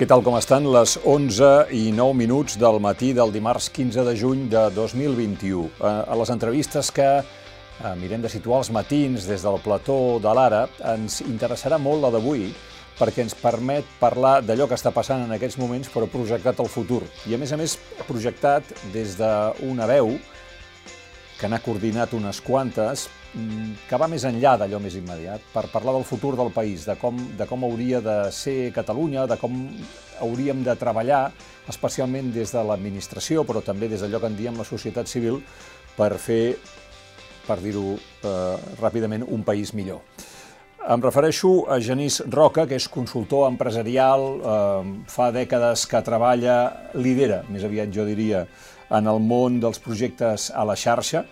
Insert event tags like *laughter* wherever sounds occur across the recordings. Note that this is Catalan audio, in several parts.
Què tal com estan les 11 i 9 minuts del matí del dimarts 15 de juny de 2021? Eh, a les entrevistes que eh, mirem de situar els matins des del plató de l'Ara, ens interessarà molt la d'avui perquè ens permet parlar d'allò que està passant en aquests moments però projectat al futur. I a més a més projectat des d'una veu n'ha coordinat unes quantes, mm, que va més enllà d'allò més immediat, per parlar del futur del país, de com, de com hauria de ser Catalunya, de com hauríem de treballar, especialment des de l'administració, però també des d'allò que en diem la societat civil, per fer, per dir-ho eh, ràpidament, un país millor. Em refereixo a Genís Roca, que és consultor empresarial, eh, fa dècades que treballa, lidera, més aviat jo diria, en el món dels projectes a la xarxa.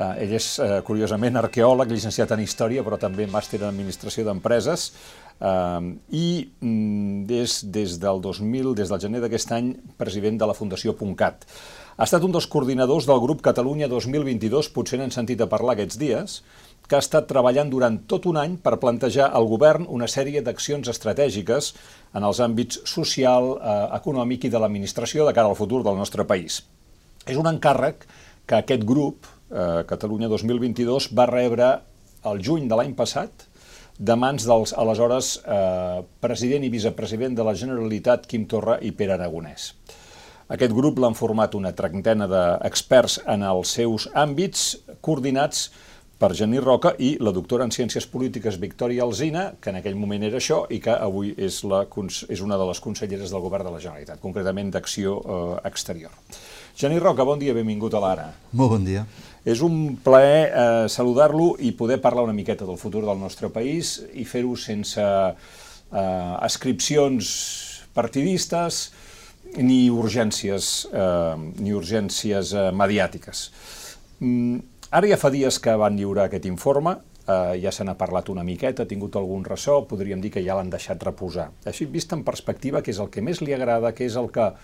Eh, ell és, eh, curiosament, arqueòleg, llicenciat en Història, però també màster en Administració d'Empreses, eh, i mm, des, des del 2000, des del gener d'aquest any, president de la Fundació .cat. Ha estat un dels coordinadors del grup Catalunya 2022, potser n'han sentit a parlar aquests dies, que ha estat treballant durant tot un any per plantejar al govern una sèrie d'accions estratègiques en els àmbits social, eh, econòmic i de l'administració de cara al futur del nostre país. És un encàrrec que aquest grup, eh, Catalunya 2022, va rebre el juny de l'any passat de mans dels aleshores eh, president i vicepresident de la Generalitat Quim Torra i Pere Aragonès. Aquest grup l'han format una trentena d'experts en els seus àmbits, coordinats per Genís Roca i la doctora en Ciències Polítiques Victòria Alzina, que en aquell moment era això i que avui és, la, és una de les conselleres del govern de la Generalitat, concretament d'Acció eh, Exterior. Genís Roca, bon dia, benvingut a l'Ara. Molt bon dia. És un plaer eh, saludar-lo i poder parlar una miqueta del futur del nostre país i fer-ho sense eh, ascripcions partidistes ni urgències, eh, ni urgències eh, mediàtiques. Mm, ara ja fa dies que van lliurar aquest informe, eh, ja se n'ha parlat una miqueta, ha tingut algun ressò, podríem dir que ja l'han deixat reposar. Així, vist en perspectiva, què és el que més li agrada, què és el que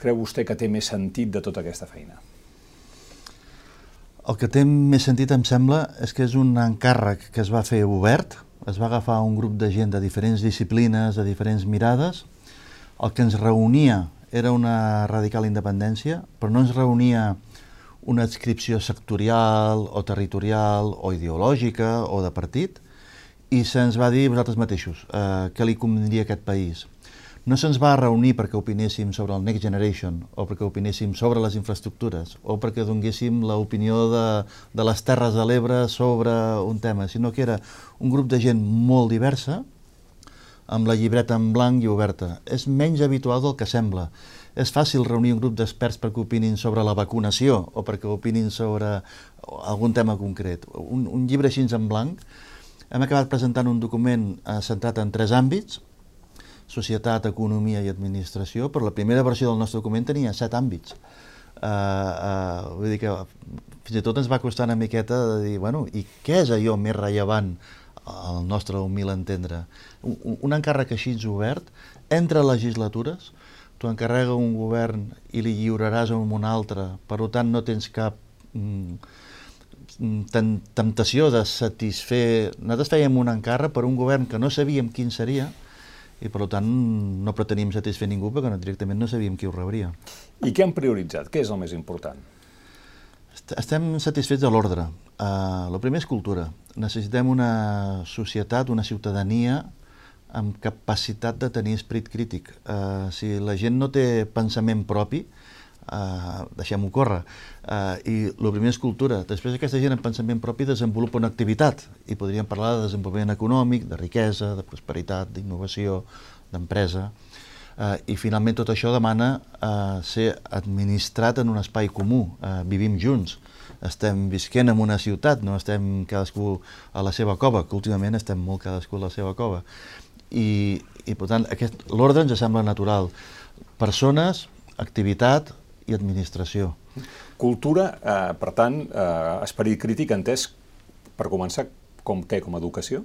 creu vostè que té més sentit de tota aquesta feina? El que té més sentit, em sembla, és que és un encàrrec que es va fer obert, es va agafar un grup de gent de diferents disciplines, de diferents mirades, el que ens reunia era una radical independència, però no ens reunia una adscripció sectorial o territorial o ideològica o de partit, i se'ns va dir vosaltres mateixos eh, què li convindria a aquest país no se'ns va reunir perquè opinéssim sobre el Next Generation o perquè opinéssim sobre les infraestructures o perquè donéssim l'opinió de, de les Terres de l'Ebre sobre un tema, sinó que era un grup de gent molt diversa amb la llibreta en blanc i oberta. És menys habitual del que sembla. És fàcil reunir un grup d'experts perquè opinin sobre la vacunació o perquè opinin sobre algun tema concret. Un, un llibre així en blanc. Hem acabat presentant un document eh, centrat en tres àmbits, Societat, Economia i Administració, però la primera versió del nostre document tenia set àmbits. Uh, uh, vull dir que fins i tot ens va costar una miqueta de dir, bueno, i què és allò més rellevant al nostre humil entendre? Un, un encàrrec així obert, entre legislatures, tu encarrega un govern i li lliuraràs a un altre, per tant no tens cap mm, temptació de satisfer... Nosaltres fèiem un encàrrec per un govern que no sabíem quin seria, i per tant no preteníem satisfer ningú perquè no, directament no sabíem qui ho rebria. I què han prioritzat? Què és el més important? Estem satisfets de l'ordre. Uh, el primer és cultura. Necessitem una societat, una ciutadania amb capacitat de tenir esprit crític. Uh, si la gent no té pensament propi, Uh, deixem-ho córrer. Uh, I el primer és cultura. Després aquesta gent en pensament propi desenvolupa una activitat i podríem parlar de desenvolupament econòmic, de riquesa, de prosperitat, d'innovació, d'empresa. Uh, I finalment tot això demana uh, ser administrat en un espai comú. Uh, vivim junts. Estem visquent en una ciutat, no estem cadascú a la seva cova, que últimament estem molt cadascú a la seva cova. I, i per tant, l'ordre ens sembla natural. Persones, activitat, i administració. Cultura, eh, per tant, eh, esperit crític entès, per començar, com què, com a educació?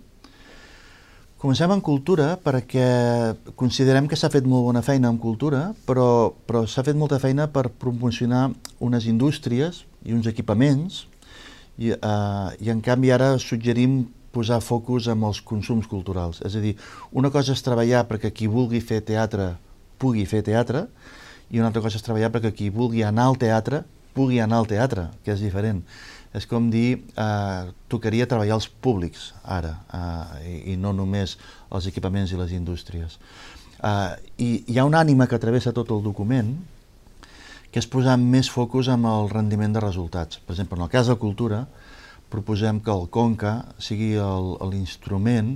Comencem en cultura perquè considerem que s'ha fet molt bona feina en cultura, però, però s'ha fet molta feina per promocionar unes indústries i uns equipaments i, eh, i en canvi ara suggerim posar focus en els consums culturals. És a dir, una cosa és treballar perquè qui vulgui fer teatre pugui fer teatre i una altra cosa és treballar perquè qui vulgui anar al teatre pugui anar al teatre, que és diferent. És com dir, eh, tocaria treballar els públics ara, eh, i, i no només els equipaments i les indústries. Eh, I hi ha una ànima que travessa tot el document, que és posar més focus amb el rendiment de resultats. Per exemple, en el cas de cultura, proposem que el CONCA sigui l'instrument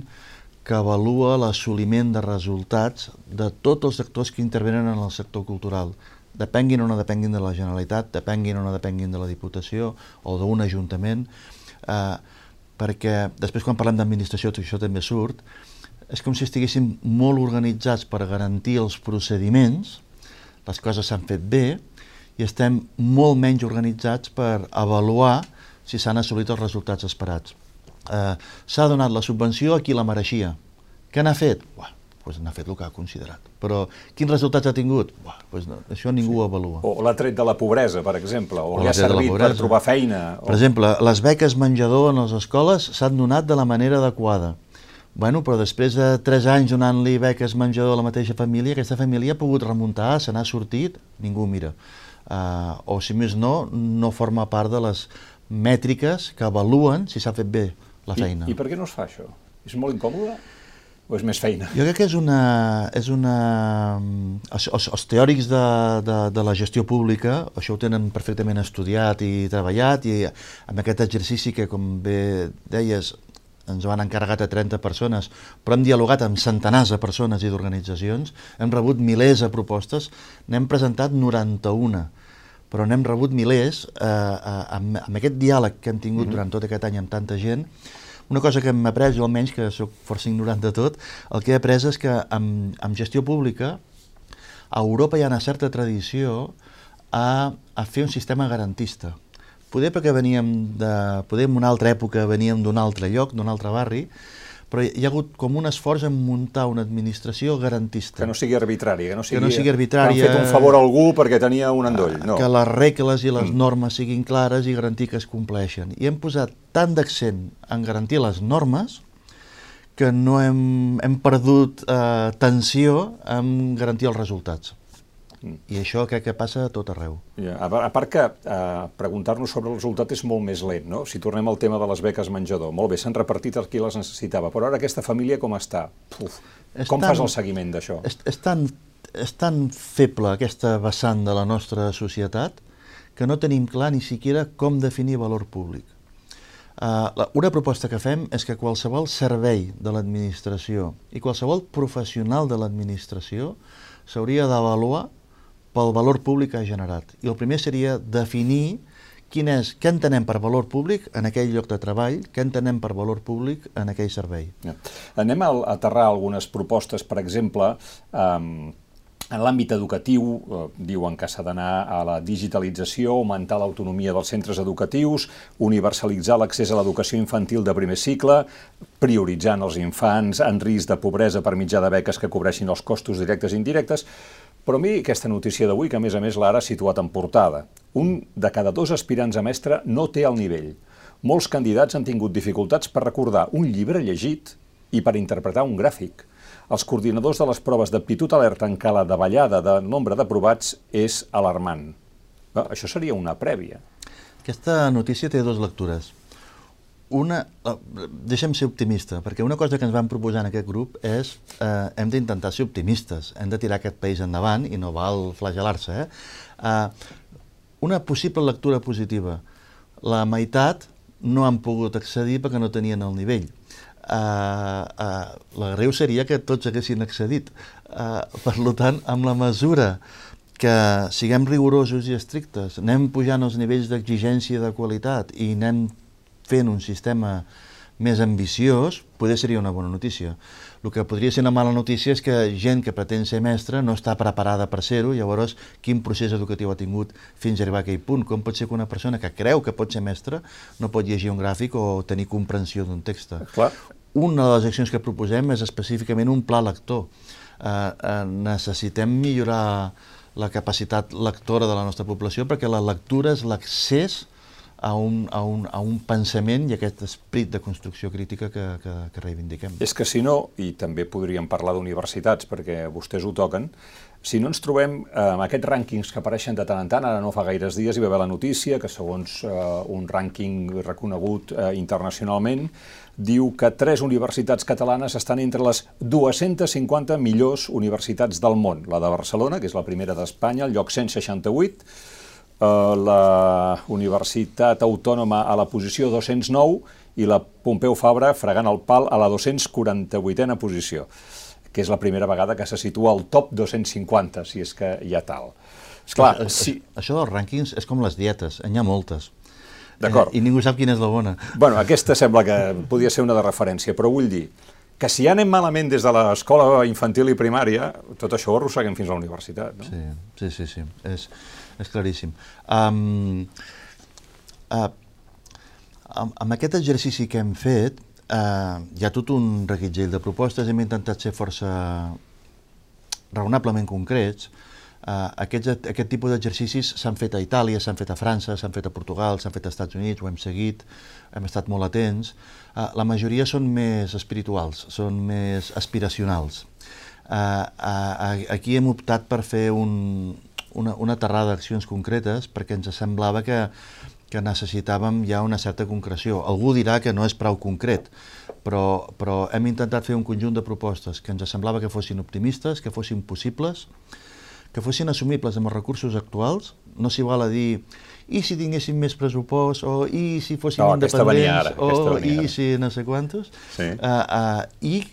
que avalua l'assoliment de resultats de tots els sectors que intervenen en el sector cultural, depenguin o no depenguin de la Generalitat, depenguin o no depenguin de la Diputació o d'un Ajuntament, eh, perquè després quan parlem d'administració això també surt, és com si estiguéssim molt organitzats per garantir els procediments, les coses s'han fet bé, i estem molt menys organitzats per avaluar si s'han assolit els resultats esperats. Eh, S'ha donat la subvenció a qui la mereixia. Què n'ha fet? Buah, pues n'ha fet el que ha considerat. Però quins resultats ha tingut? Buah, pues no, això ningú sí. ho avalua. O l'ha tret de la pobresa, per exemple, o, o li ha servit per trobar feina. O... Per exemple, les beques menjador en les escoles s'han donat de la manera adequada. Bueno, però després de 3 anys donant-li beques menjador a la mateixa família, aquesta família ha pogut remuntar, se n'ha sortit, ningú mira. Uh, o si més no, no forma part de les mètriques que avaluen si s'ha fet bé la feina. I, I per què no es fa això? És molt incòmode? o és més feina? Jo crec que és una... És una els, els, els teòrics de, de, de la gestió pública això ho tenen perfectament estudiat i treballat i amb aquest exercici que, com bé deies, ens van encarregat a 30 persones, però hem dialogat amb centenars de persones i d'organitzacions, hem rebut milers de propostes, n'hem presentat 91, però n'hem rebut milers eh, eh, amb, amb aquest diàleg que hem tingut mm -hmm. durant tot aquest any amb tanta gent, una cosa que hem après, jo almenys, que sóc força ignorant de tot, el que he après és que amb, amb gestió pública a Europa hi ha una certa tradició a, a fer un sistema garantista. Poder perquè veníem de... Poder en una altra època veníem d'un altre lloc, d'un altre barri, però hi ha hagut com un esforç en muntar una administració garantista. Que no sigui arbitrària, que no sigui, que no sigui arbitrària, que han fet un favor a algú perquè tenia un endoll. No. Que les regles i les mm. normes siguin clares i garantir que es compleixen. I hem posat tant d'accent en garantir les normes que no hem, hem perdut eh, tensió en garantir els resultats. Mm. I això crec que passa a tot arreu. Ja, a part que eh, preguntar-nos sobre el resultat és molt més lent, no? Si tornem al tema de les beques menjador, molt bé, s'han repartit els qui les necessitava, però ara aquesta família com està? Uf, com tan, fas el seguiment d'això? És, és, tan, és tan feble aquesta vessant de la nostra societat que no tenim clar ni siquiera com definir valor públic. Uh, la, una proposta que fem és que qualsevol servei de l'administració i qualsevol professional de l'administració s'hauria d'avaluar pel valor públic que ha generat. I el primer seria definir quin és, què entenem per valor públic en aquell lloc de treball, què entenem per valor públic en aquell servei. Ja. Anem a aterrar algunes propostes, per exemple, eh, en l'àmbit educatiu, eh, diuen que s'ha d'anar a la digitalització, augmentar l'autonomia dels centres educatius, universalitzar l'accés a l'educació infantil de primer cicle, prioritzant els infants en risc de pobresa per mitjà de beques que cobreixin els costos directes i indirectes, però a mi aquesta notícia d'avui, que a més a més l'ara situat en portada. Un de cada dos aspirants a mestre no té el nivell. Molts candidats han tingut dificultats per recordar un llibre llegit i per interpretar un gràfic. Els coordinadors de les proves d'aptitud alerta en que la davallada de nombre d'aprovats és alarmant. Això seria una prèvia. Aquesta notícia té dues lectures una, uh, deixem ser optimista, perquè una cosa que ens vam proposar en aquest grup és eh, hem d'intentar ser optimistes, hem de tirar aquest país endavant i no val flagelar-se. Eh? Uh, una possible lectura positiva. La meitat no han pogut accedir perquè no tenien el nivell. Uh, uh, la greu seria que tots haguessin accedit. Uh, per tant, amb la mesura que siguem rigorosos i estrictes, anem pujant els nivells d'exigència de qualitat i anem fent un sistema més ambiciós, poder seria una bona notícia. El que podria ser una mala notícia és que gent que pretén ser mestre no està preparada per ser-ho, llavors quin procés educatiu ha tingut fins a arribar a aquell punt? Com pot ser que una persona que creu que pot ser mestre no pot llegir un gràfic o tenir comprensió d'un text? Clar. Una de les accions que proposem és específicament un pla lector. Eh, eh, necessitem millorar la capacitat lectora de la nostra població perquè la lectura és l'accés a un, a, un, a un pensament i aquest esprit de construcció crítica que, que, que reivindiquem. És que si no, i també podríem parlar d'universitats, perquè vostès ho toquen, si no ens trobem eh, amb aquests rànquings que apareixen de tant en tant, ara no fa gaires dies hi va haver la notícia que segons eh, un rànquing reconegut eh, internacionalment, diu que tres universitats catalanes estan entre les 250 millors universitats del món. La de Barcelona, que és la primera d'Espanya, el lloc 168, eh, la Universitat Autònoma a la posició 209 i la Pompeu Fabra fregant el pal a la 248a posició, que és la primera vegada que se situa al top 250, si és que hi ha tal. Esclar, si... Això dels rànquings és com les dietes, n'hi ha moltes. D'acord. Eh, I ningú sap quina és la bona. Bueno, aquesta sembla que podia ser una de referència, però vull dir que si anem malament des de l'escola infantil i primària, tot això ho arrosseguem fins a la universitat. No? Sí, sí, sí, sí. És, és claríssim. Um, uh, amb, aquest exercici que hem fet, uh, hi ha tot un reguitzell de propostes, hem intentat ser força raonablement concrets, Uh, aquests, aquest tipus d'exercicis s'han fet a Itàlia, s'han fet a França, s'han fet a Portugal, s'han fet als Estats Units, ho hem seguit, hem estat molt atents. Uh, la majoria són més espirituals, són més aspiracionals. Uh, uh, aquí hem optat per fer un, una, una terrada d'accions concretes perquè ens semblava que, que necessitàvem ja una certa concreció. Algú dirà que no és prou concret, però, però hem intentat fer un conjunt de propostes que ens semblava que fossin optimistes, que fossin possibles, que fossin assumibles amb els recursos actuals, no s'hi val a dir i si tinguéssim més pressupost, o i si fóssim no, independents, ara, o i si no sé quantos, sí. uh, uh, i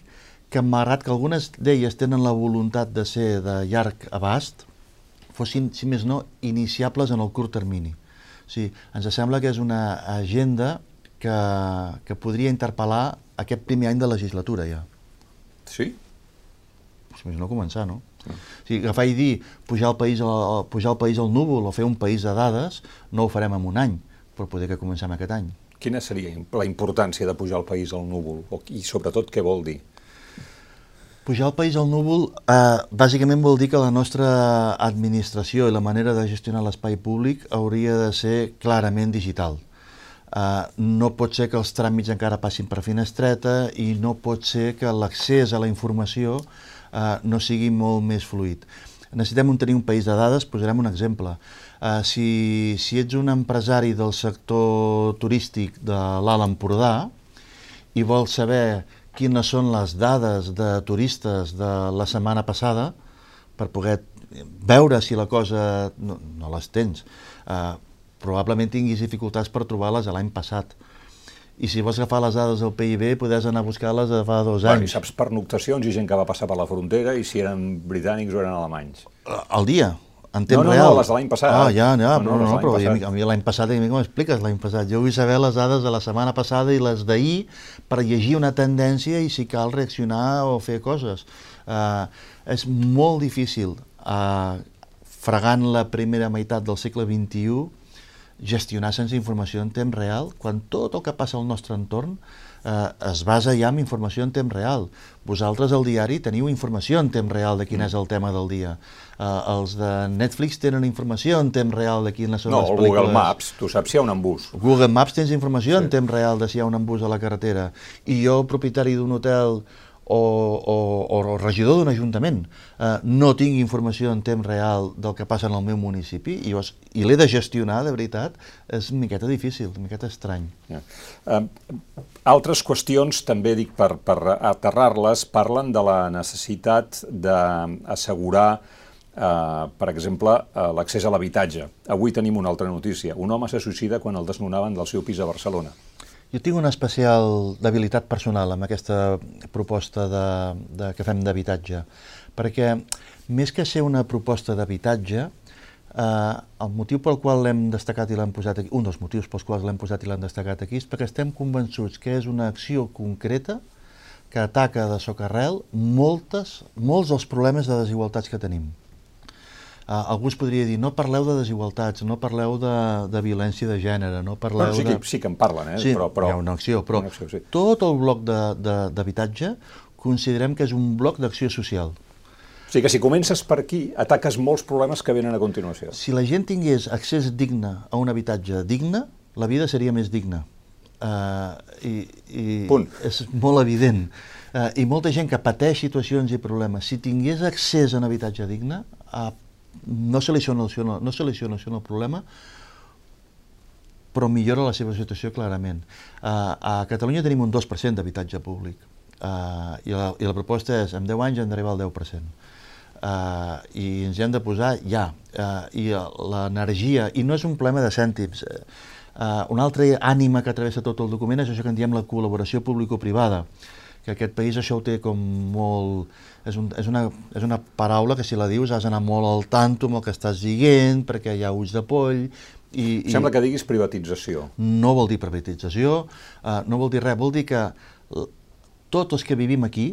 que malgrat que algunes d'elles tenen la voluntat de ser de llarg abast, fossin, si més no, iniciables en el curt termini. O sigui, ens sembla que és una agenda que, que podria interpel·lar aquest primer any de legislatura ja. Sí? Si més no començar, no? O sigui, agafar i dir pujar el, país al, pujar el país al núvol o fer un país de dades, no ho farem en un any, però poder que comencem aquest any. Quina seria la importància de pujar el país al núvol? I sobretot què vol dir? Pujar el país al núvol eh, bàsicament vol dir que la nostra administració i la manera de gestionar l'espai públic hauria de ser clarament digital. Uh, no pot ser que els tràmits encara passin per finestreta i no pot ser que l'accés a la informació uh, no sigui molt més fluid. Necessitem un, tenir un país de dades, posarem un exemple. Uh, si, si ets un empresari del sector turístic de l'Alt Empordà i vols saber quines són les dades de turistes de la setmana passada per poder veure si la cosa... no, no les tens. Uh, probablement tinguis dificultats per trobar-les l'any passat i si vols agafar les dades del PIB podés anar a buscar-les de fa dos anys. Bueno, I saps per noctacions i gent que va passar per la frontera i si eren britànics o eren alemanys. Al dia, en temps no, no, real. No, les de l'any passat. Ah, ja, ja, no, no, no, no però a mi, a mi l'any passat, a mi com expliques l'any passat? Jo vull saber les dades de la setmana passada i les d'ahir per llegir una tendència i si cal reaccionar o fer coses. Uh, és molt difícil, uh, fregant la primera meitat del segle XXI, gestionar sense informació en temps real, quan tot el que passa al nostre entorn eh, es basa ja en informació en temps real. Vosaltres al diari teniu informació en temps real de quin és el tema del dia. Eh, els de Netflix tenen informació en temps real de quines són no, les pel·lícules. No, Google Maps, tu saps si hi ha un embús. Google Maps tens informació sí. en temps real de si hi ha un embús a la carretera. I jo, propietari d'un hotel o, o, o regidor d'un ajuntament eh, no tinc informació en temps real del que passa en el meu municipi i, i l'he de gestionar, de veritat, és una miqueta difícil, una miqueta estrany. Ja. Uh, altres qüestions, també dic per, per aterrar-les, parlen de la necessitat d'assegurar Uh, per exemple, uh, l'accés a l'habitatge. Avui tenim una altra notícia. Un home se suïcida quan el desnonaven del seu pis a Barcelona. Jo tinc una especial debilitat personal amb aquesta proposta de, de, que fem d'habitatge, perquè més que ser una proposta d'habitatge, eh, el motiu pel qual l'hem destacat i l'hem posat aquí, un dels motius pels quals l'hem posat i l'hem destacat aquí, és perquè estem convençuts que és una acció concreta que ataca de socarrel moltes, molts dels problemes de desigualtats que tenim. Uh, algú es podria dir, no parleu de desigualtats, no parleu de, de violència de gènere, no parleu bueno, sí que, de... Sí que en parlen, eh? Sí, però, però... hi ha una acció, però una acció, sí. tot el bloc d'habitatge considerem que és un bloc d'acció social. O sigui que si comences per aquí, ataques molts problemes que venen a continuació. Si la gent tingués accés digne a un habitatge digne, la vida seria més digna. Uh, i, i Punt. És molt evident. Uh, I molta gent que pateix situacions i problemes, si tingués accés a un habitatge digne, uh, no soluciona, no soluciona el problema, però millora la seva situació clarament. Uh, a Catalunya tenim un 2% d'habitatge públic uh, i, la, i la proposta és en 10 anys hem d'arribar al 10%. Uh, i ens hi hem de posar ja. Uh, I l'energia, i no és un problema de cèntims, uh, una altra ànima que travessa tot el document és això que en diem la col·laboració público-privada, que aquest país això ho té com molt... És, un, és, una, és una paraula que si la dius has d'anar molt al tanto amb el que estàs dient, perquè hi ha ulls de poll, i, i... Sembla que diguis privatització. No vol dir privatització, uh, no vol dir res, vol dir que tots els que vivim aquí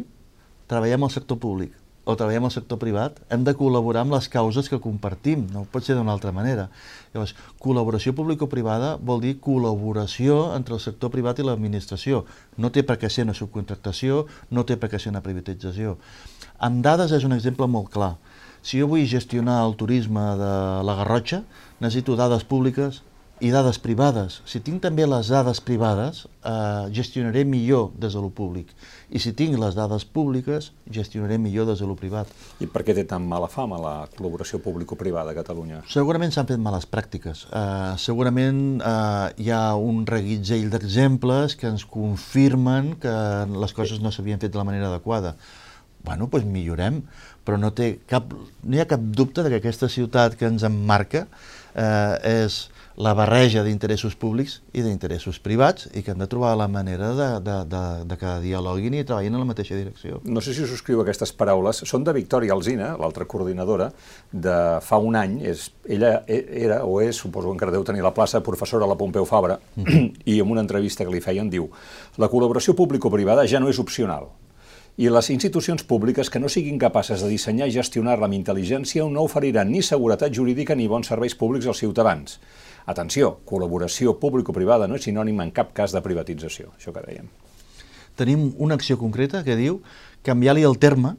treballem al sector públic o treballem al sector privat, hem de col·laborar amb les causes que compartim, no pot ser d'una altra manera. Llavors, col·laboració público-privada vol dir col·laboració entre el sector privat i l'administració. No té per què ser una subcontractació, no té per què ser una privatització. Amb dades és un exemple molt clar. Si jo vull gestionar el turisme de la Garrotxa, necessito dades públiques i dades privades. Si tinc també les dades privades, eh, gestionaré millor des de lo públic. I si tinc les dades públiques, gestionaré millor des de lo privat. I per què té tan mala fama la col·laboració público-privada a Catalunya? Segurament s'han fet males pràctiques. Eh, segurament eh, hi ha un reguitzell d'exemples que ens confirmen que les coses no s'havien fet de la manera adequada. Bueno, doncs millorem, però no, té cap, no hi ha cap dubte de que aquesta ciutat que ens emmarca eh, és la barreja d'interessos públics i d'interessos privats i que hem de trobar la manera de, de, de, de que dialoguin i treballin en la mateixa direcció. No sé si subscriu aquestes paraules. Són de Victòria Alzina, l'altra coordinadora, de fa un any. És, ella e, era o és, suposo que encara deu tenir la plaça, professora a la Pompeu Fabra, mm -hmm. *clears throat* i en una entrevista que li feien diu la col·laboració público-privada ja no és opcional i les institucions públiques que no siguin capaces de dissenyar i gestionar-la amb intel·ligència no oferiran ni seguretat jurídica ni bons serveis públics als ciutadans. Atenció, col·laboració público-privada no és sinònim en cap cas de privatització, això que dèiem. Tenim una acció concreta que diu canviar-li el terme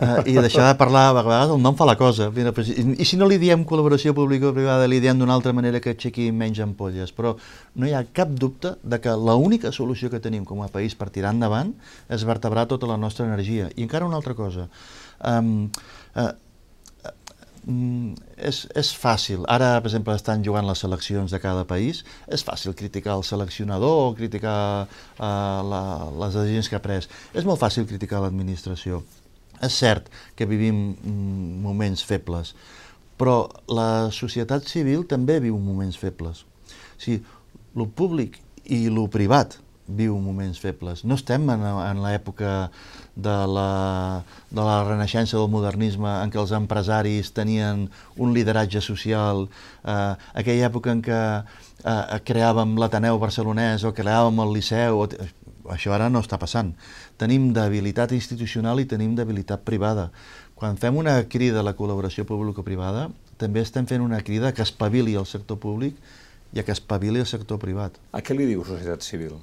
eh, *laughs* i deixar de parlar, a vegades el nom fa la cosa. Mira, pues, i, I si no li diem col·laboració público-privada, li diem d'una altra manera que aixequi menys ampolles. Però no hi ha cap dubte de que l'única solució que tenim com a país per tirar endavant és vertebrar tota la nostra energia. I encara una altra cosa. Um, uh, Mm, és, és fàcil. Ara, per exemple, estan jugant les seleccions de cada país. És fàcil criticar el seleccionador o criticar uh, la, les decisions que ha pres. És molt fàcil criticar l'administració. És cert que vivim mm, moments febles, però la societat civil també viu moments febles. O sigui, lo públic i lo privat viu moments febles. No estem en, en l'època de la, de la renaixença del modernisme en què els empresaris tenien un lideratge social, eh, aquella època en què eh, creàvem l'Ateneu barcelonès o creàvem el Liceu, o, això ara no està passant. Tenim debilitat institucional i tenim debilitat privada. Quan fem una crida a la col·laboració público-privada, també estem fent una crida que espavili el sector públic i a que espavili el sector privat. A què li diu societat civil?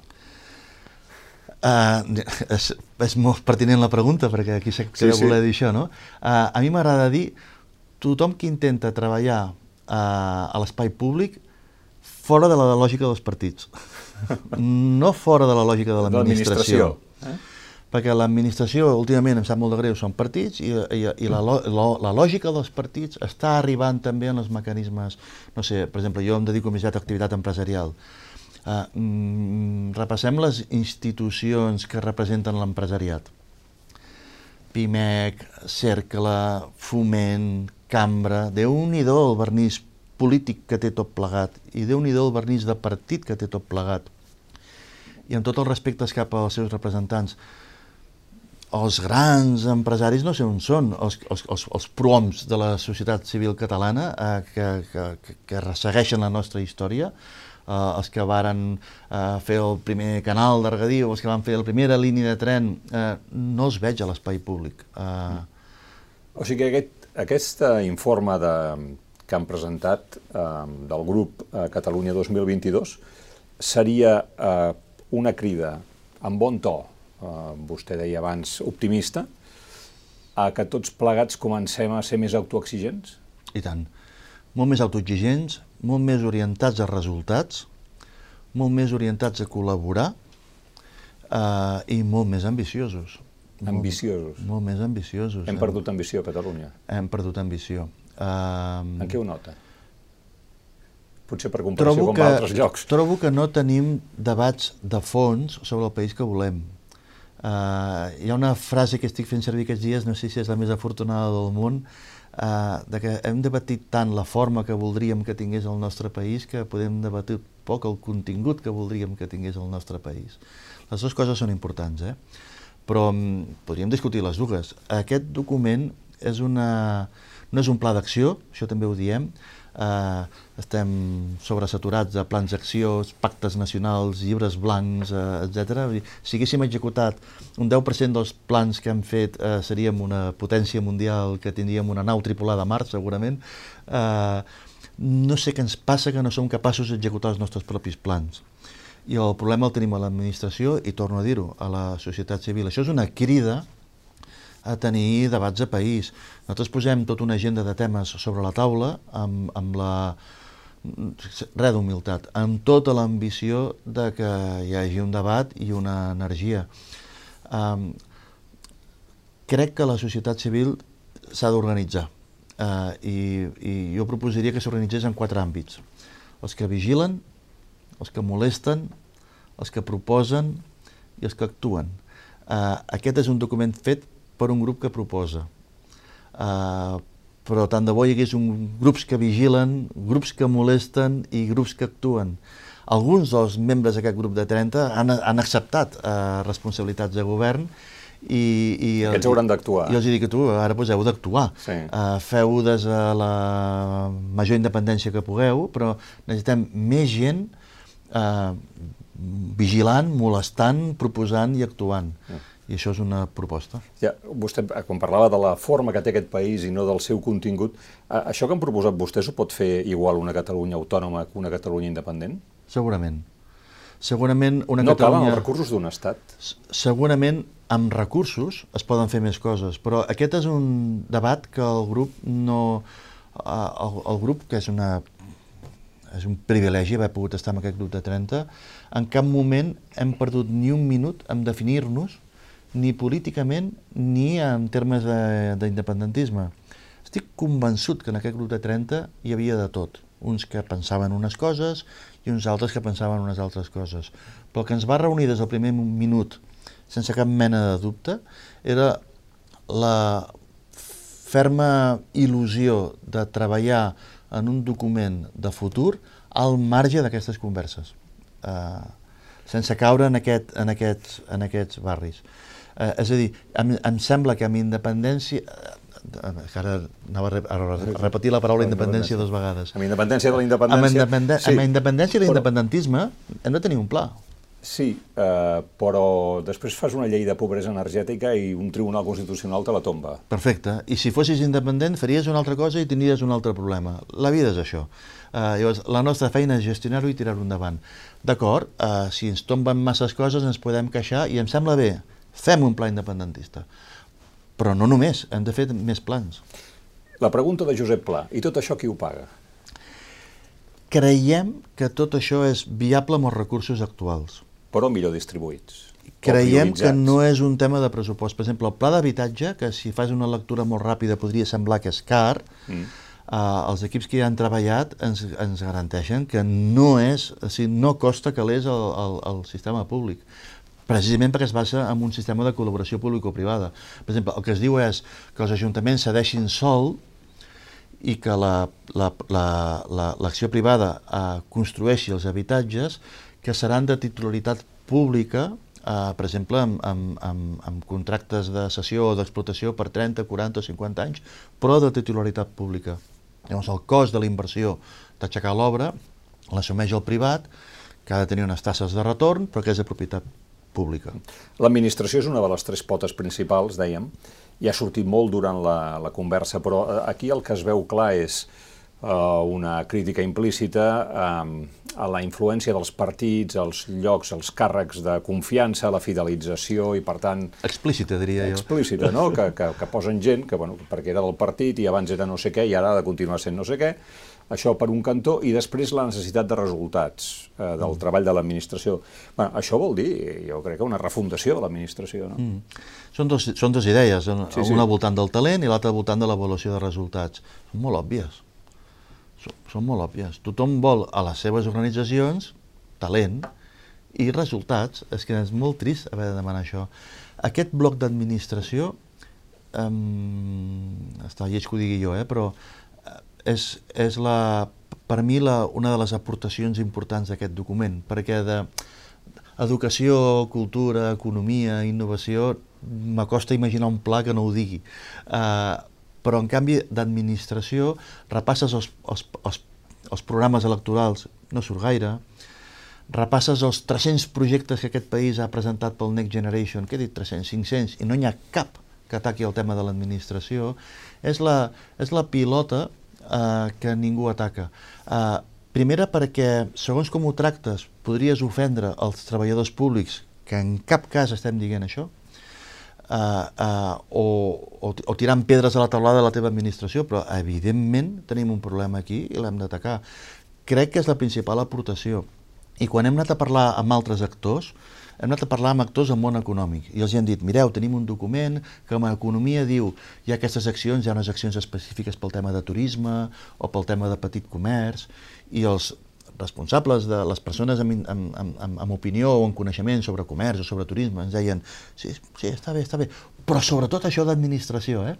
Uh, és, és molt pertinent la pregunta, perquè aquí sé que sí, voler sí. dir això, no? Uh, a mi m'agrada dir tothom que intenta treballar uh, a l'espai públic fora de la lògica dels partits, *laughs* no fora de la lògica de l'administració. Eh? Perquè l'administració, últimament, em sap molt de greu, són partits i, i, i la, la, la lògica dels partits està arribant també en els mecanismes... No sé, per exemple, jo em dedico més a activitat empresarial. Uh, mm, repassem les institucions que representen l'empresariat. PIMEC, Cercle, Foment, Cambra, déu nhi el vernís polític que té tot plegat i déu nhi el vernís de partit que té tot plegat. I amb tots els respectes cap als seus representants, els grans empresaris no sé on són, els, els, els, els proms de la societat civil catalana eh, que, que, que ressegueixen la nostra història, eh, els que varen eh, fer el primer canal de regadiu, els que van fer la primera línia de tren, eh, no els veig a l'espai públic. Eh... O sigui que aquest, aquest informe de, que han presentat eh, del grup eh, Catalunya 2022 seria eh, una crida amb bon to, eh, vostè deia abans, optimista, a que tots plegats comencem a ser més autoexigents? I tant. Molt més autoexigents, molt més orientats a resultats, molt més orientats a col·laborar eh, i molt més ambiciosos. Ambiciosos. Molt, molt més ambiciosos. Hem perdut ambició a Catalunya. Hem perdut ambició. Uh, en què ho nota? Potser per comparació amb altres llocs. Trobo que no tenim debats de fons sobre el país que volem. Uh, hi ha una frase que estic fent servir aquests dies, no sé si és la més afortunada del món, uh, de que hem debatit tant la forma que voldríem que tingués el nostre país que podem debatir poc el contingut que voldríem que tingués el nostre país. Les dues coses són importants, eh? però um, podríem discutir les dues. Aquest document és una, no és un pla d'acció, això també ho diem, eh, estem sobresaturats de plans d'acció, pactes nacionals, llibres blancs, eh, etc. Si haguéssim executat un 10% dels plans que hem fet, eh, seríem una potència mundial que tindríem una nau tripulada a Mart, segurament. Eh, no sé què ens passa que no som capaços d'executar els nostres propis plans. I el problema el tenim a l'administració i torno a dir-ho, a la societat civil. Això és una crida a tenir debats de país. Nosaltres posem tota una agenda de temes sobre la taula amb, amb la res d'humilitat, amb tota l'ambició de que hi hagi un debat i una energia. Um, crec que la societat civil s'ha d'organitzar uh, i, i jo proposaria que s'organitzés en quatre àmbits. Els que vigilen, els que molesten, els que proposen i els que actuen. Uh, aquest és un document fet per un grup que proposa. Uh, però tant de bo hi hagués un, grups que vigilen, grups que molesten i grups que actuen. Alguns dels membres d'aquest grup de 30 han, han acceptat uh, responsabilitats de govern i, i Aquests hauran d'actuar. I els dic que tu ara pues, heu d'actuar. Sí. Uh, feu des de la major independència que pugueu, però necessitem més gent uh, vigilant, molestant, proposant i actuant. Mm i això és una proposta. Ja, vostè, quan parlava de la forma que té aquest país i no del seu contingut, això que han proposat vostès ho pot fer igual una Catalunya autònoma que una Catalunya independent? Segurament. Segurament una no Catalunya... No els recursos d'un estat? Segurament amb recursos es poden fer més coses, però aquest és un debat que el grup no... El, el grup, que és una és un privilegi haver pogut estar en aquest grup de 30, en cap moment hem perdut ni un minut en definir-nos ni políticament ni en termes d'independentisme. Estic convençut que en aquest grup de 30 hi havia de tot. Uns que pensaven unes coses i uns altres que pensaven unes altres coses. Però el que ens va reunir des del primer minut, sense cap mena de dubte, era la ferma il·lusió de treballar en un document de futur al marge d'aquestes converses, eh, sense caure en, aquest, en, aquests, en aquests barris. Eh, és a dir, em, em sembla que amb independència eh, ara anava a, repetir la paraula independència dues vegades. Amb independència de la independència... Amb, independen sí. amb independència de l'independentisme hem de tenir un pla. Sí, eh, però després fas una llei de pobresa energètica i un tribunal constitucional te la tomba. Perfecte. I si fossis independent faries una altra cosa i tindries un altre problema. La vida és això. Eh, llavors, la nostra feina és gestionar-ho i tirar-ho endavant. D'acord, eh, si ens tomben masses coses ens podem queixar i em sembla bé, Fem un pla independentista. Però no només, hem de fer més plans. La pregunta de Josep Pla, i tot això qui ho paga? Creiem que tot això és viable amb els recursos actuals. Però millor distribuïts. Creiem que no és un tema de pressupost. Per exemple, el pla d'habitatge, que si fas una lectura molt ràpida podria semblar que és car, mm. eh, els equips que hi han treballat ens, ens garanteixen que no és, o sigui, no costa calés el, el, el sistema públic precisament perquè es basa en un sistema de col·laboració público-privada. Per exemple, el que es diu és que els ajuntaments cedeixin sol i que l'acció la, la, la, privada eh, construeixi els habitatges que seran de titularitat pública, eh, per exemple, amb, amb, amb, amb contractes de cessió o d'explotació per 30, 40 o 50 anys, però de titularitat pública. Llavors, el cost de la inversió d'aixecar l'obra l'assumeix el privat, que ha de tenir unes tasses de retorn, però que és de propietat pública. L'administració és una de les tres potes principals, dèiem, i ha sortit molt durant la, la conversa, però eh, aquí el que es veu clar és una crítica implícita a la influència dels partits, els llocs, els càrrecs de confiança, la fidelització i, per tant... Explícita, diria jo. Explícita, no? que, que, que posen gent que, bueno, perquè era del partit i abans era no sé què i ara ha de continuar sent no sé què, això per un cantó, i després la necessitat de resultats eh, del mm. treball de l'administració. Bueno, això vol dir, jo crec que una refundació de l'administració. No? Mm. Són, dos, són dos idees, una sí, sí. voltant del talent i l'altra al voltant de l'avaluació de resultats. Són molt òbvies. Són, són molt òbvies. Tothom vol a les seves organitzacions talent i resultats. És que és molt trist haver de demanar això. Aquest bloc d'administració, um, està lleig que ho digui jo, eh, però és, és la, per mi la, una de les aportacions importants d'aquest document, perquè de educació, cultura, economia, innovació, m'acosta imaginar un pla que no ho digui. Uh, però, en canvi, d'administració, repasses els, els, els, els programes electorals, no surt gaire, repasses els 300 projectes que aquest país ha presentat pel Next Generation, què he dit 300, 500, i no n'hi ha cap que ataqui el tema de l'administració, és, la, és la pilota eh, que ningú ataca. Eh, primera perquè, segons com ho tractes, podries ofendre els treballadors públics, que en cap cas estem dient això, eh, eh, o, o, o tirant pedres a la taulada de la teva administració, però evidentment tenim un problema aquí i l'hem d'atacar. Crec que és la principal aportació. I quan hem anat a parlar amb altres actors, hem anat a parlar amb actors del món econòmic i els han dit, mireu, tenim un document que en economia diu hi ha aquestes accions, hi ha unes accions específiques pel tema de turisme o pel tema de petit comerç i els responsables de les persones amb, amb, amb, amb opinió o amb coneixement sobre comerç o sobre turisme ens deien, sí, sí, està bé, està bé, però sobretot això d'administració, eh?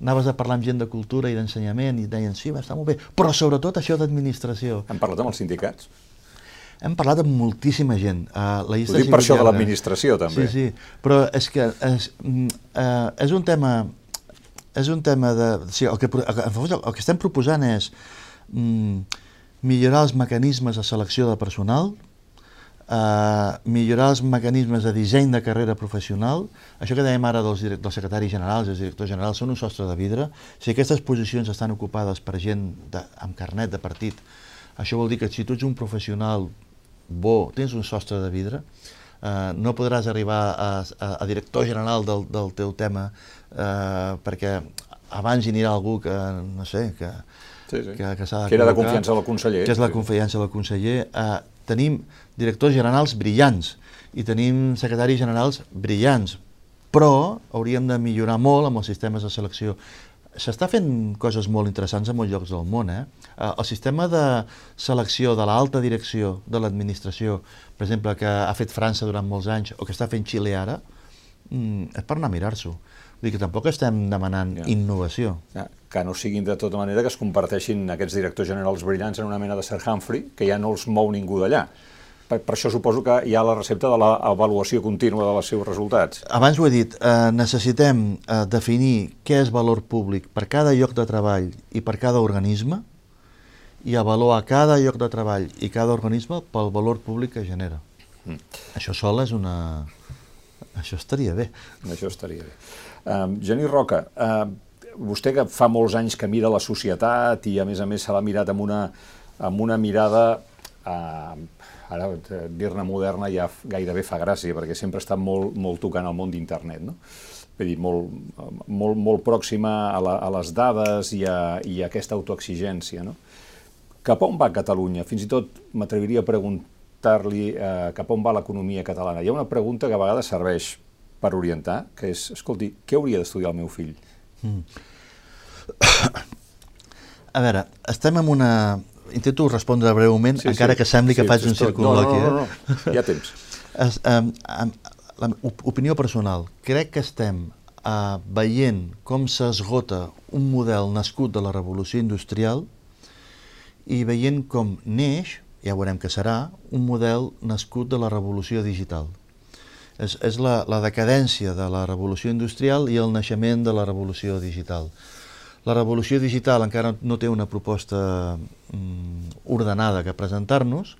anaves a parlar amb gent de cultura i d'ensenyament i deien, sí, va, està molt bé, però sobretot això d'administració. Hem parlat amb els sindicats? Hem parlat amb moltíssima gent. Uh, la llista Ho dic per això de l'administració, també. Sí, sí, però és que és, uh, és un tema... És un tema de... Sigui, el, que, el, el que estem proposant és um, millorar els mecanismes de selecció de personal, Uh, millorar els mecanismes de disseny de carrera professional. Això que dèiem ara dels, dels secretaris generals, els directors generals, són un sostre de vidre. Si aquestes posicions estan ocupades per gent de, amb carnet de partit, això vol dir que si tu ets un professional bo, tens un sostre de vidre, eh, no podràs arribar a, a, a director general del, del teu tema eh, perquè abans hi anirà algú que, no sé, que, sí, sí. que, que s'ha de Que era de confiança del conseller. Que és la confiança del conseller. Eh, tenim directors generals brillants i tenim secretaris generals brillants, però hauríem de millorar molt amb els sistemes de selecció s'està fent coses molt interessants en molts llocs del món. Eh? eh? El sistema de selecció de l'alta direcció de l'administració, per exemple, que ha fet França durant molts anys o que està fent Xile ara, mm, és per anar a mirar-s'ho. Vull dir que tampoc estem demanant ja. innovació. Ja, que no siguin de tota manera que es comparteixin aquests directors generals brillants en una mena de Sir Humphrey, que ja no els mou ningú d'allà. Per, per això suposo que hi ha la recepta de l'avaluació contínua dels seus resultats. Abans ho he dit, eh, necessitem eh, definir què és valor públic per cada lloc de treball i per cada organisme i avaluar cada lloc de treball i cada organisme pel valor públic que genera. Mm. Això sol és una... Això estaria bé. Això estaria bé. Um, Geni Roca, uh, vostè que fa molts anys que mira la societat i a més a més se l'ha mirat amb una, amb una mirada uh, ara eh, dir-ne moderna ja gairebé fa gràcia, perquè sempre està molt, molt tocant el món d'internet, no? Vull dir, molt, molt, molt pròxima a, la, a les dades i a, i a aquesta autoexigència, no? Cap on va Catalunya? Fins i tot m'atreviria a preguntar-li eh, cap on va l'economia catalana. Hi ha una pregunta que a vegades serveix per orientar, que és, escolti, què hauria d'estudiar el meu fill? Mm. *coughs* A veure, estem en una, intento respondre breument, sí, encara sí. que sembli sí, que faig un circunloqui. No, no, no, no, no. hi ha temps. *laughs* Es, um, um, la opinió personal, crec que estem uh, veient com s'esgota un model nascut de la revolució industrial i veient com neix, ja veurem que serà, un model nascut de la revolució digital. És, és la, la decadència de la revolució industrial i el naixement de la revolució digital. La revolució digital encara no té una proposta mm, ordenada que presentar-nos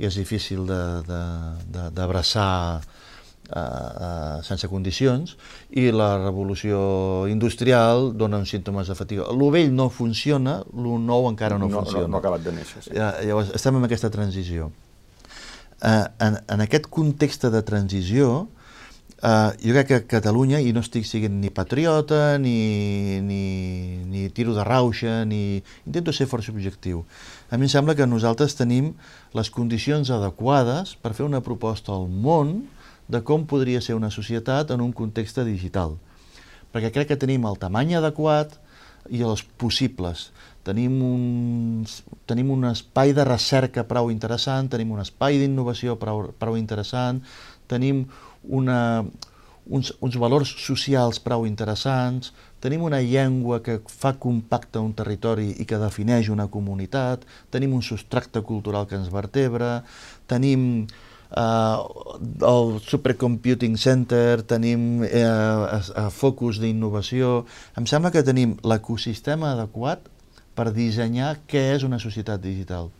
i és difícil d'abraçar eh, eh, sense condicions i la revolució industrial dona uns símptomes de fatiga. Lo vell no funciona, lo nou encara no, no funciona. No, no ha acabat de néixer, sí. Eh, llavors, estem en aquesta transició. Eh, en, en aquest context de transició, Uh, jo crec que Catalunya, i no estic siguent ni patriota, ni, ni, ni tiro de rauxa, ni... intento ser força objectiu. A mi em sembla que nosaltres tenim les condicions adequades per fer una proposta al món de com podria ser una societat en un context digital. Perquè crec que tenim el tamany adequat i els possibles. Tenim un, tenim un espai de recerca prou interessant, tenim un espai d'innovació prou, prou interessant, tenim una, uns, uns valors socials prou interessants, tenim una llengua que fa compacte un territori i que defineix una comunitat, tenim un substracte cultural que ens vertebra, tenim eh, el Supercomputing Center, tenim eh, uh, focus d'innovació... Em sembla que tenim l'ecosistema adequat per dissenyar què és una societat digital.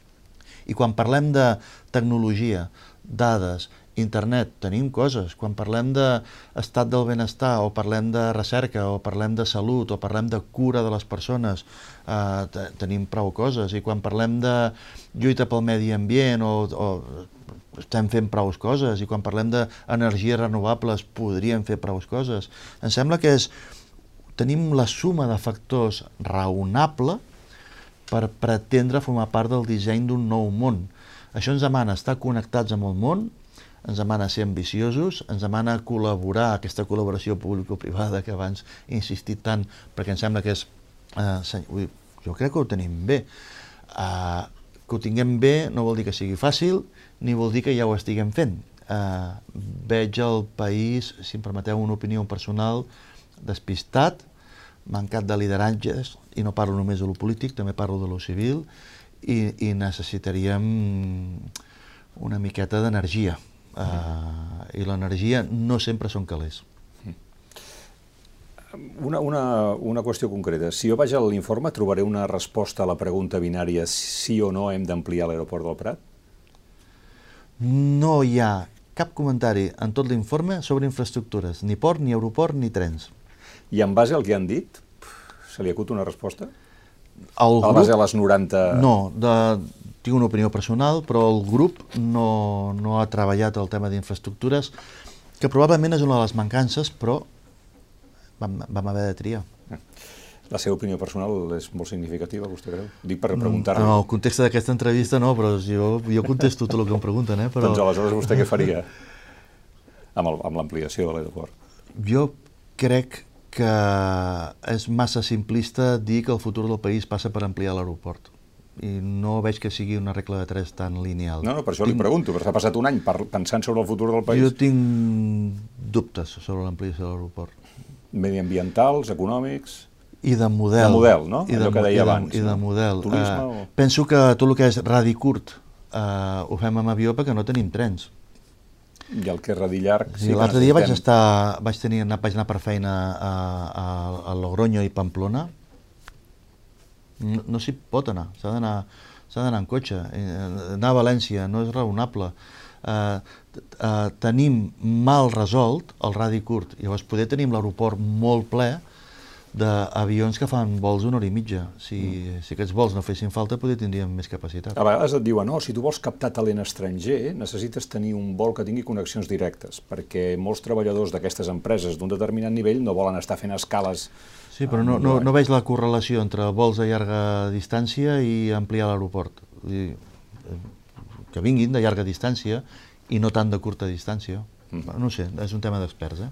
I quan parlem de tecnologia, dades, internet, tenim coses. Quan parlem d'estat del benestar, o parlem de recerca, o parlem de salut, o parlem de cura de les persones, eh, tenim prou coses. I quan parlem de lluita pel medi ambient, o, o estem fent prou coses. I quan parlem d'energies renovables, podríem fer prou coses. Em sembla que és tenim la suma de factors raonable per pretendre formar part del disseny d'un nou món. Això ens demana estar connectats amb el món, ens demana ser ambiciosos, ens demana col·laborar, aquesta col·laboració público-privada que abans he insistit tant, perquè em sembla que és... Eh, jo crec que ho tenim bé. Eh, que ho tinguem bé no vol dir que sigui fàcil, ni vol dir que ja ho estiguem fent. Eh, veig el país, si em permeteu una opinió personal, despistat, mancat de lideratges, i no parlo només de lo polític, també parlo de lo civil, i, i necessitaríem una miqueta d'energia uh, i l'energia no sempre són calés. Una, una, una qüestió concreta. Si jo vaig a l'informe, trobaré una resposta a la pregunta binària sí o no hem d'ampliar l'aeroport del Prat? No hi ha cap comentari en tot l'informe sobre infraestructures, ni port, ni aeroport, ni trens. I en base al que han dit, se li acut una resposta? El grup... A base a les 90... No, de, tinc una opinió personal, però el grup no, no ha treballat el tema d'infraestructures, que probablement és una de les mancances, però vam, vam haver de triar. La seva opinió personal és molt significativa, vostè creu? Dic per preguntar No, el context d'aquesta entrevista no, però jo, jo contesto tot el que em pregunten. Eh? Però... Doncs aleshores vostè què faria amb l'ampliació de l'aeroport? Jo crec que és massa simplista dir que el futur del país passa per ampliar l'aeroport i no veig que sigui una regla de tres tan lineal. No, no, per això tinc... li pregunto, perquè s'ha passat un any pensant sobre el futur del país. Jo tinc dubtes sobre l'ampliació de l'aeroport. Mediambientals, econòmics... I de model. De model, no? I Allò de, que deia i de, abans. I de no? model. Turisme uh, o... Penso que tot el que és radi curt uh, ho fem amb avió perquè no tenim trens. I el que és radi llarg... Sí, L'altre dia vaig estar, vaig, tenir, vaig anar per feina a, a, a Logroño i Pamplona, no, no s'hi pot anar, s'ha d'anar s'ha d'anar en cotxe, eh, anar a València no és raonable. Eh, eh, tenim mal resolt el radi curt, llavors poder tenim l'aeroport molt ple d'avions que fan vols d'una hora i mitja. Si, mm. si aquests vols no fessin falta, potser tindríem més capacitat. A vegades et diuen, no, si tu vols captar talent estranger, necessites tenir un vol que tingui connexions directes, perquè molts treballadors d'aquestes empreses d'un determinat nivell no volen estar fent escales Sí, però no, no, no veig la correlació entre vols a llarga distància i ampliar l'aeroport. Que vinguin de llarga distància i no tant de curta distància. Mm. No sé, és un tema d'experts, eh?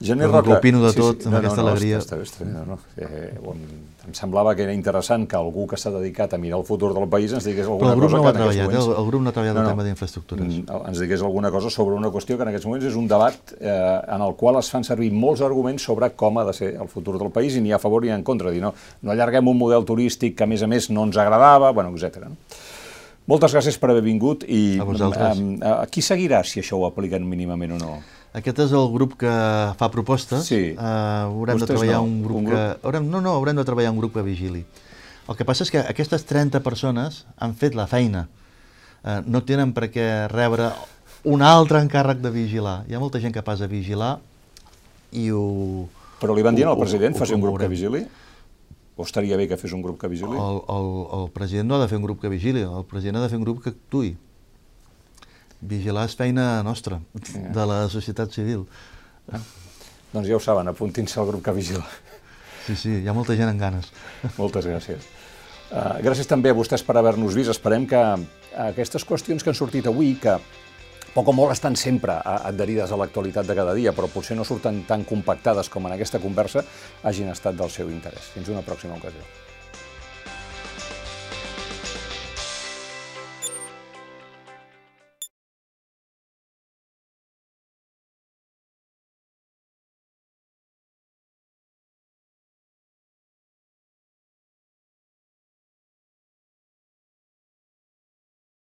Gener Roca... de tot, sí, sí. amb no, aquesta no, no, alegria. Està, està, està, no, no. Eh, bon, em semblava que era interessant que algú que s'ha dedicat a mirar el futur del país ens digués alguna Però el grup cosa no que ha treballat, moments... el, el grup no ha treballat No, el no. tema d'infraestructures. Mm, ens digués alguna cosa sobre una qüestió que en aquests moments és un debat eh, en el qual es fan servir molts arguments sobre com ha de ser el futur del país i ni a favor ni en contra. Dir, no, no allarguem un model turístic que a més a més no ens agradava, bueno, etc. No? Moltes gràcies per haver vingut i A vosaltres. em, a, qui seguirà si això ho apliquen mínimament o no? Aquest és el grup que fa propostes. Sí. Uh, haurem de Vostès treballar no. un grup, Un que... grup? Haurem, no, no, haurem de treballar un grup que vigili. El que passa és que aquestes 30 persones han fet la feina. Uh, no tenen per què rebre un altre encàrrec de vigilar. Hi ha molta gent capaç de vigilar i ho... Però li van dir al president, faci un grup que vigili? O estaria bé que fes un grup que vigili? El, el, el president no ha de fer un grup que vigili, el president ha de fer un grup que actui. Vigilar és feina nostra, de la societat civil. Doncs ja ho saben, apuntin-se al grup que vigila. Sí, sí, hi ha molta gent amb ganes. Moltes gràcies. Uh, gràcies també a vostès per haver-nos vist. Esperem que aquestes qüestions que han sortit avui, que poc o molt estan sempre adherides a l'actualitat de cada dia, però potser no surten tan compactades com en aquesta conversa, hagin estat del seu interès. Fins una pròxima ocasió.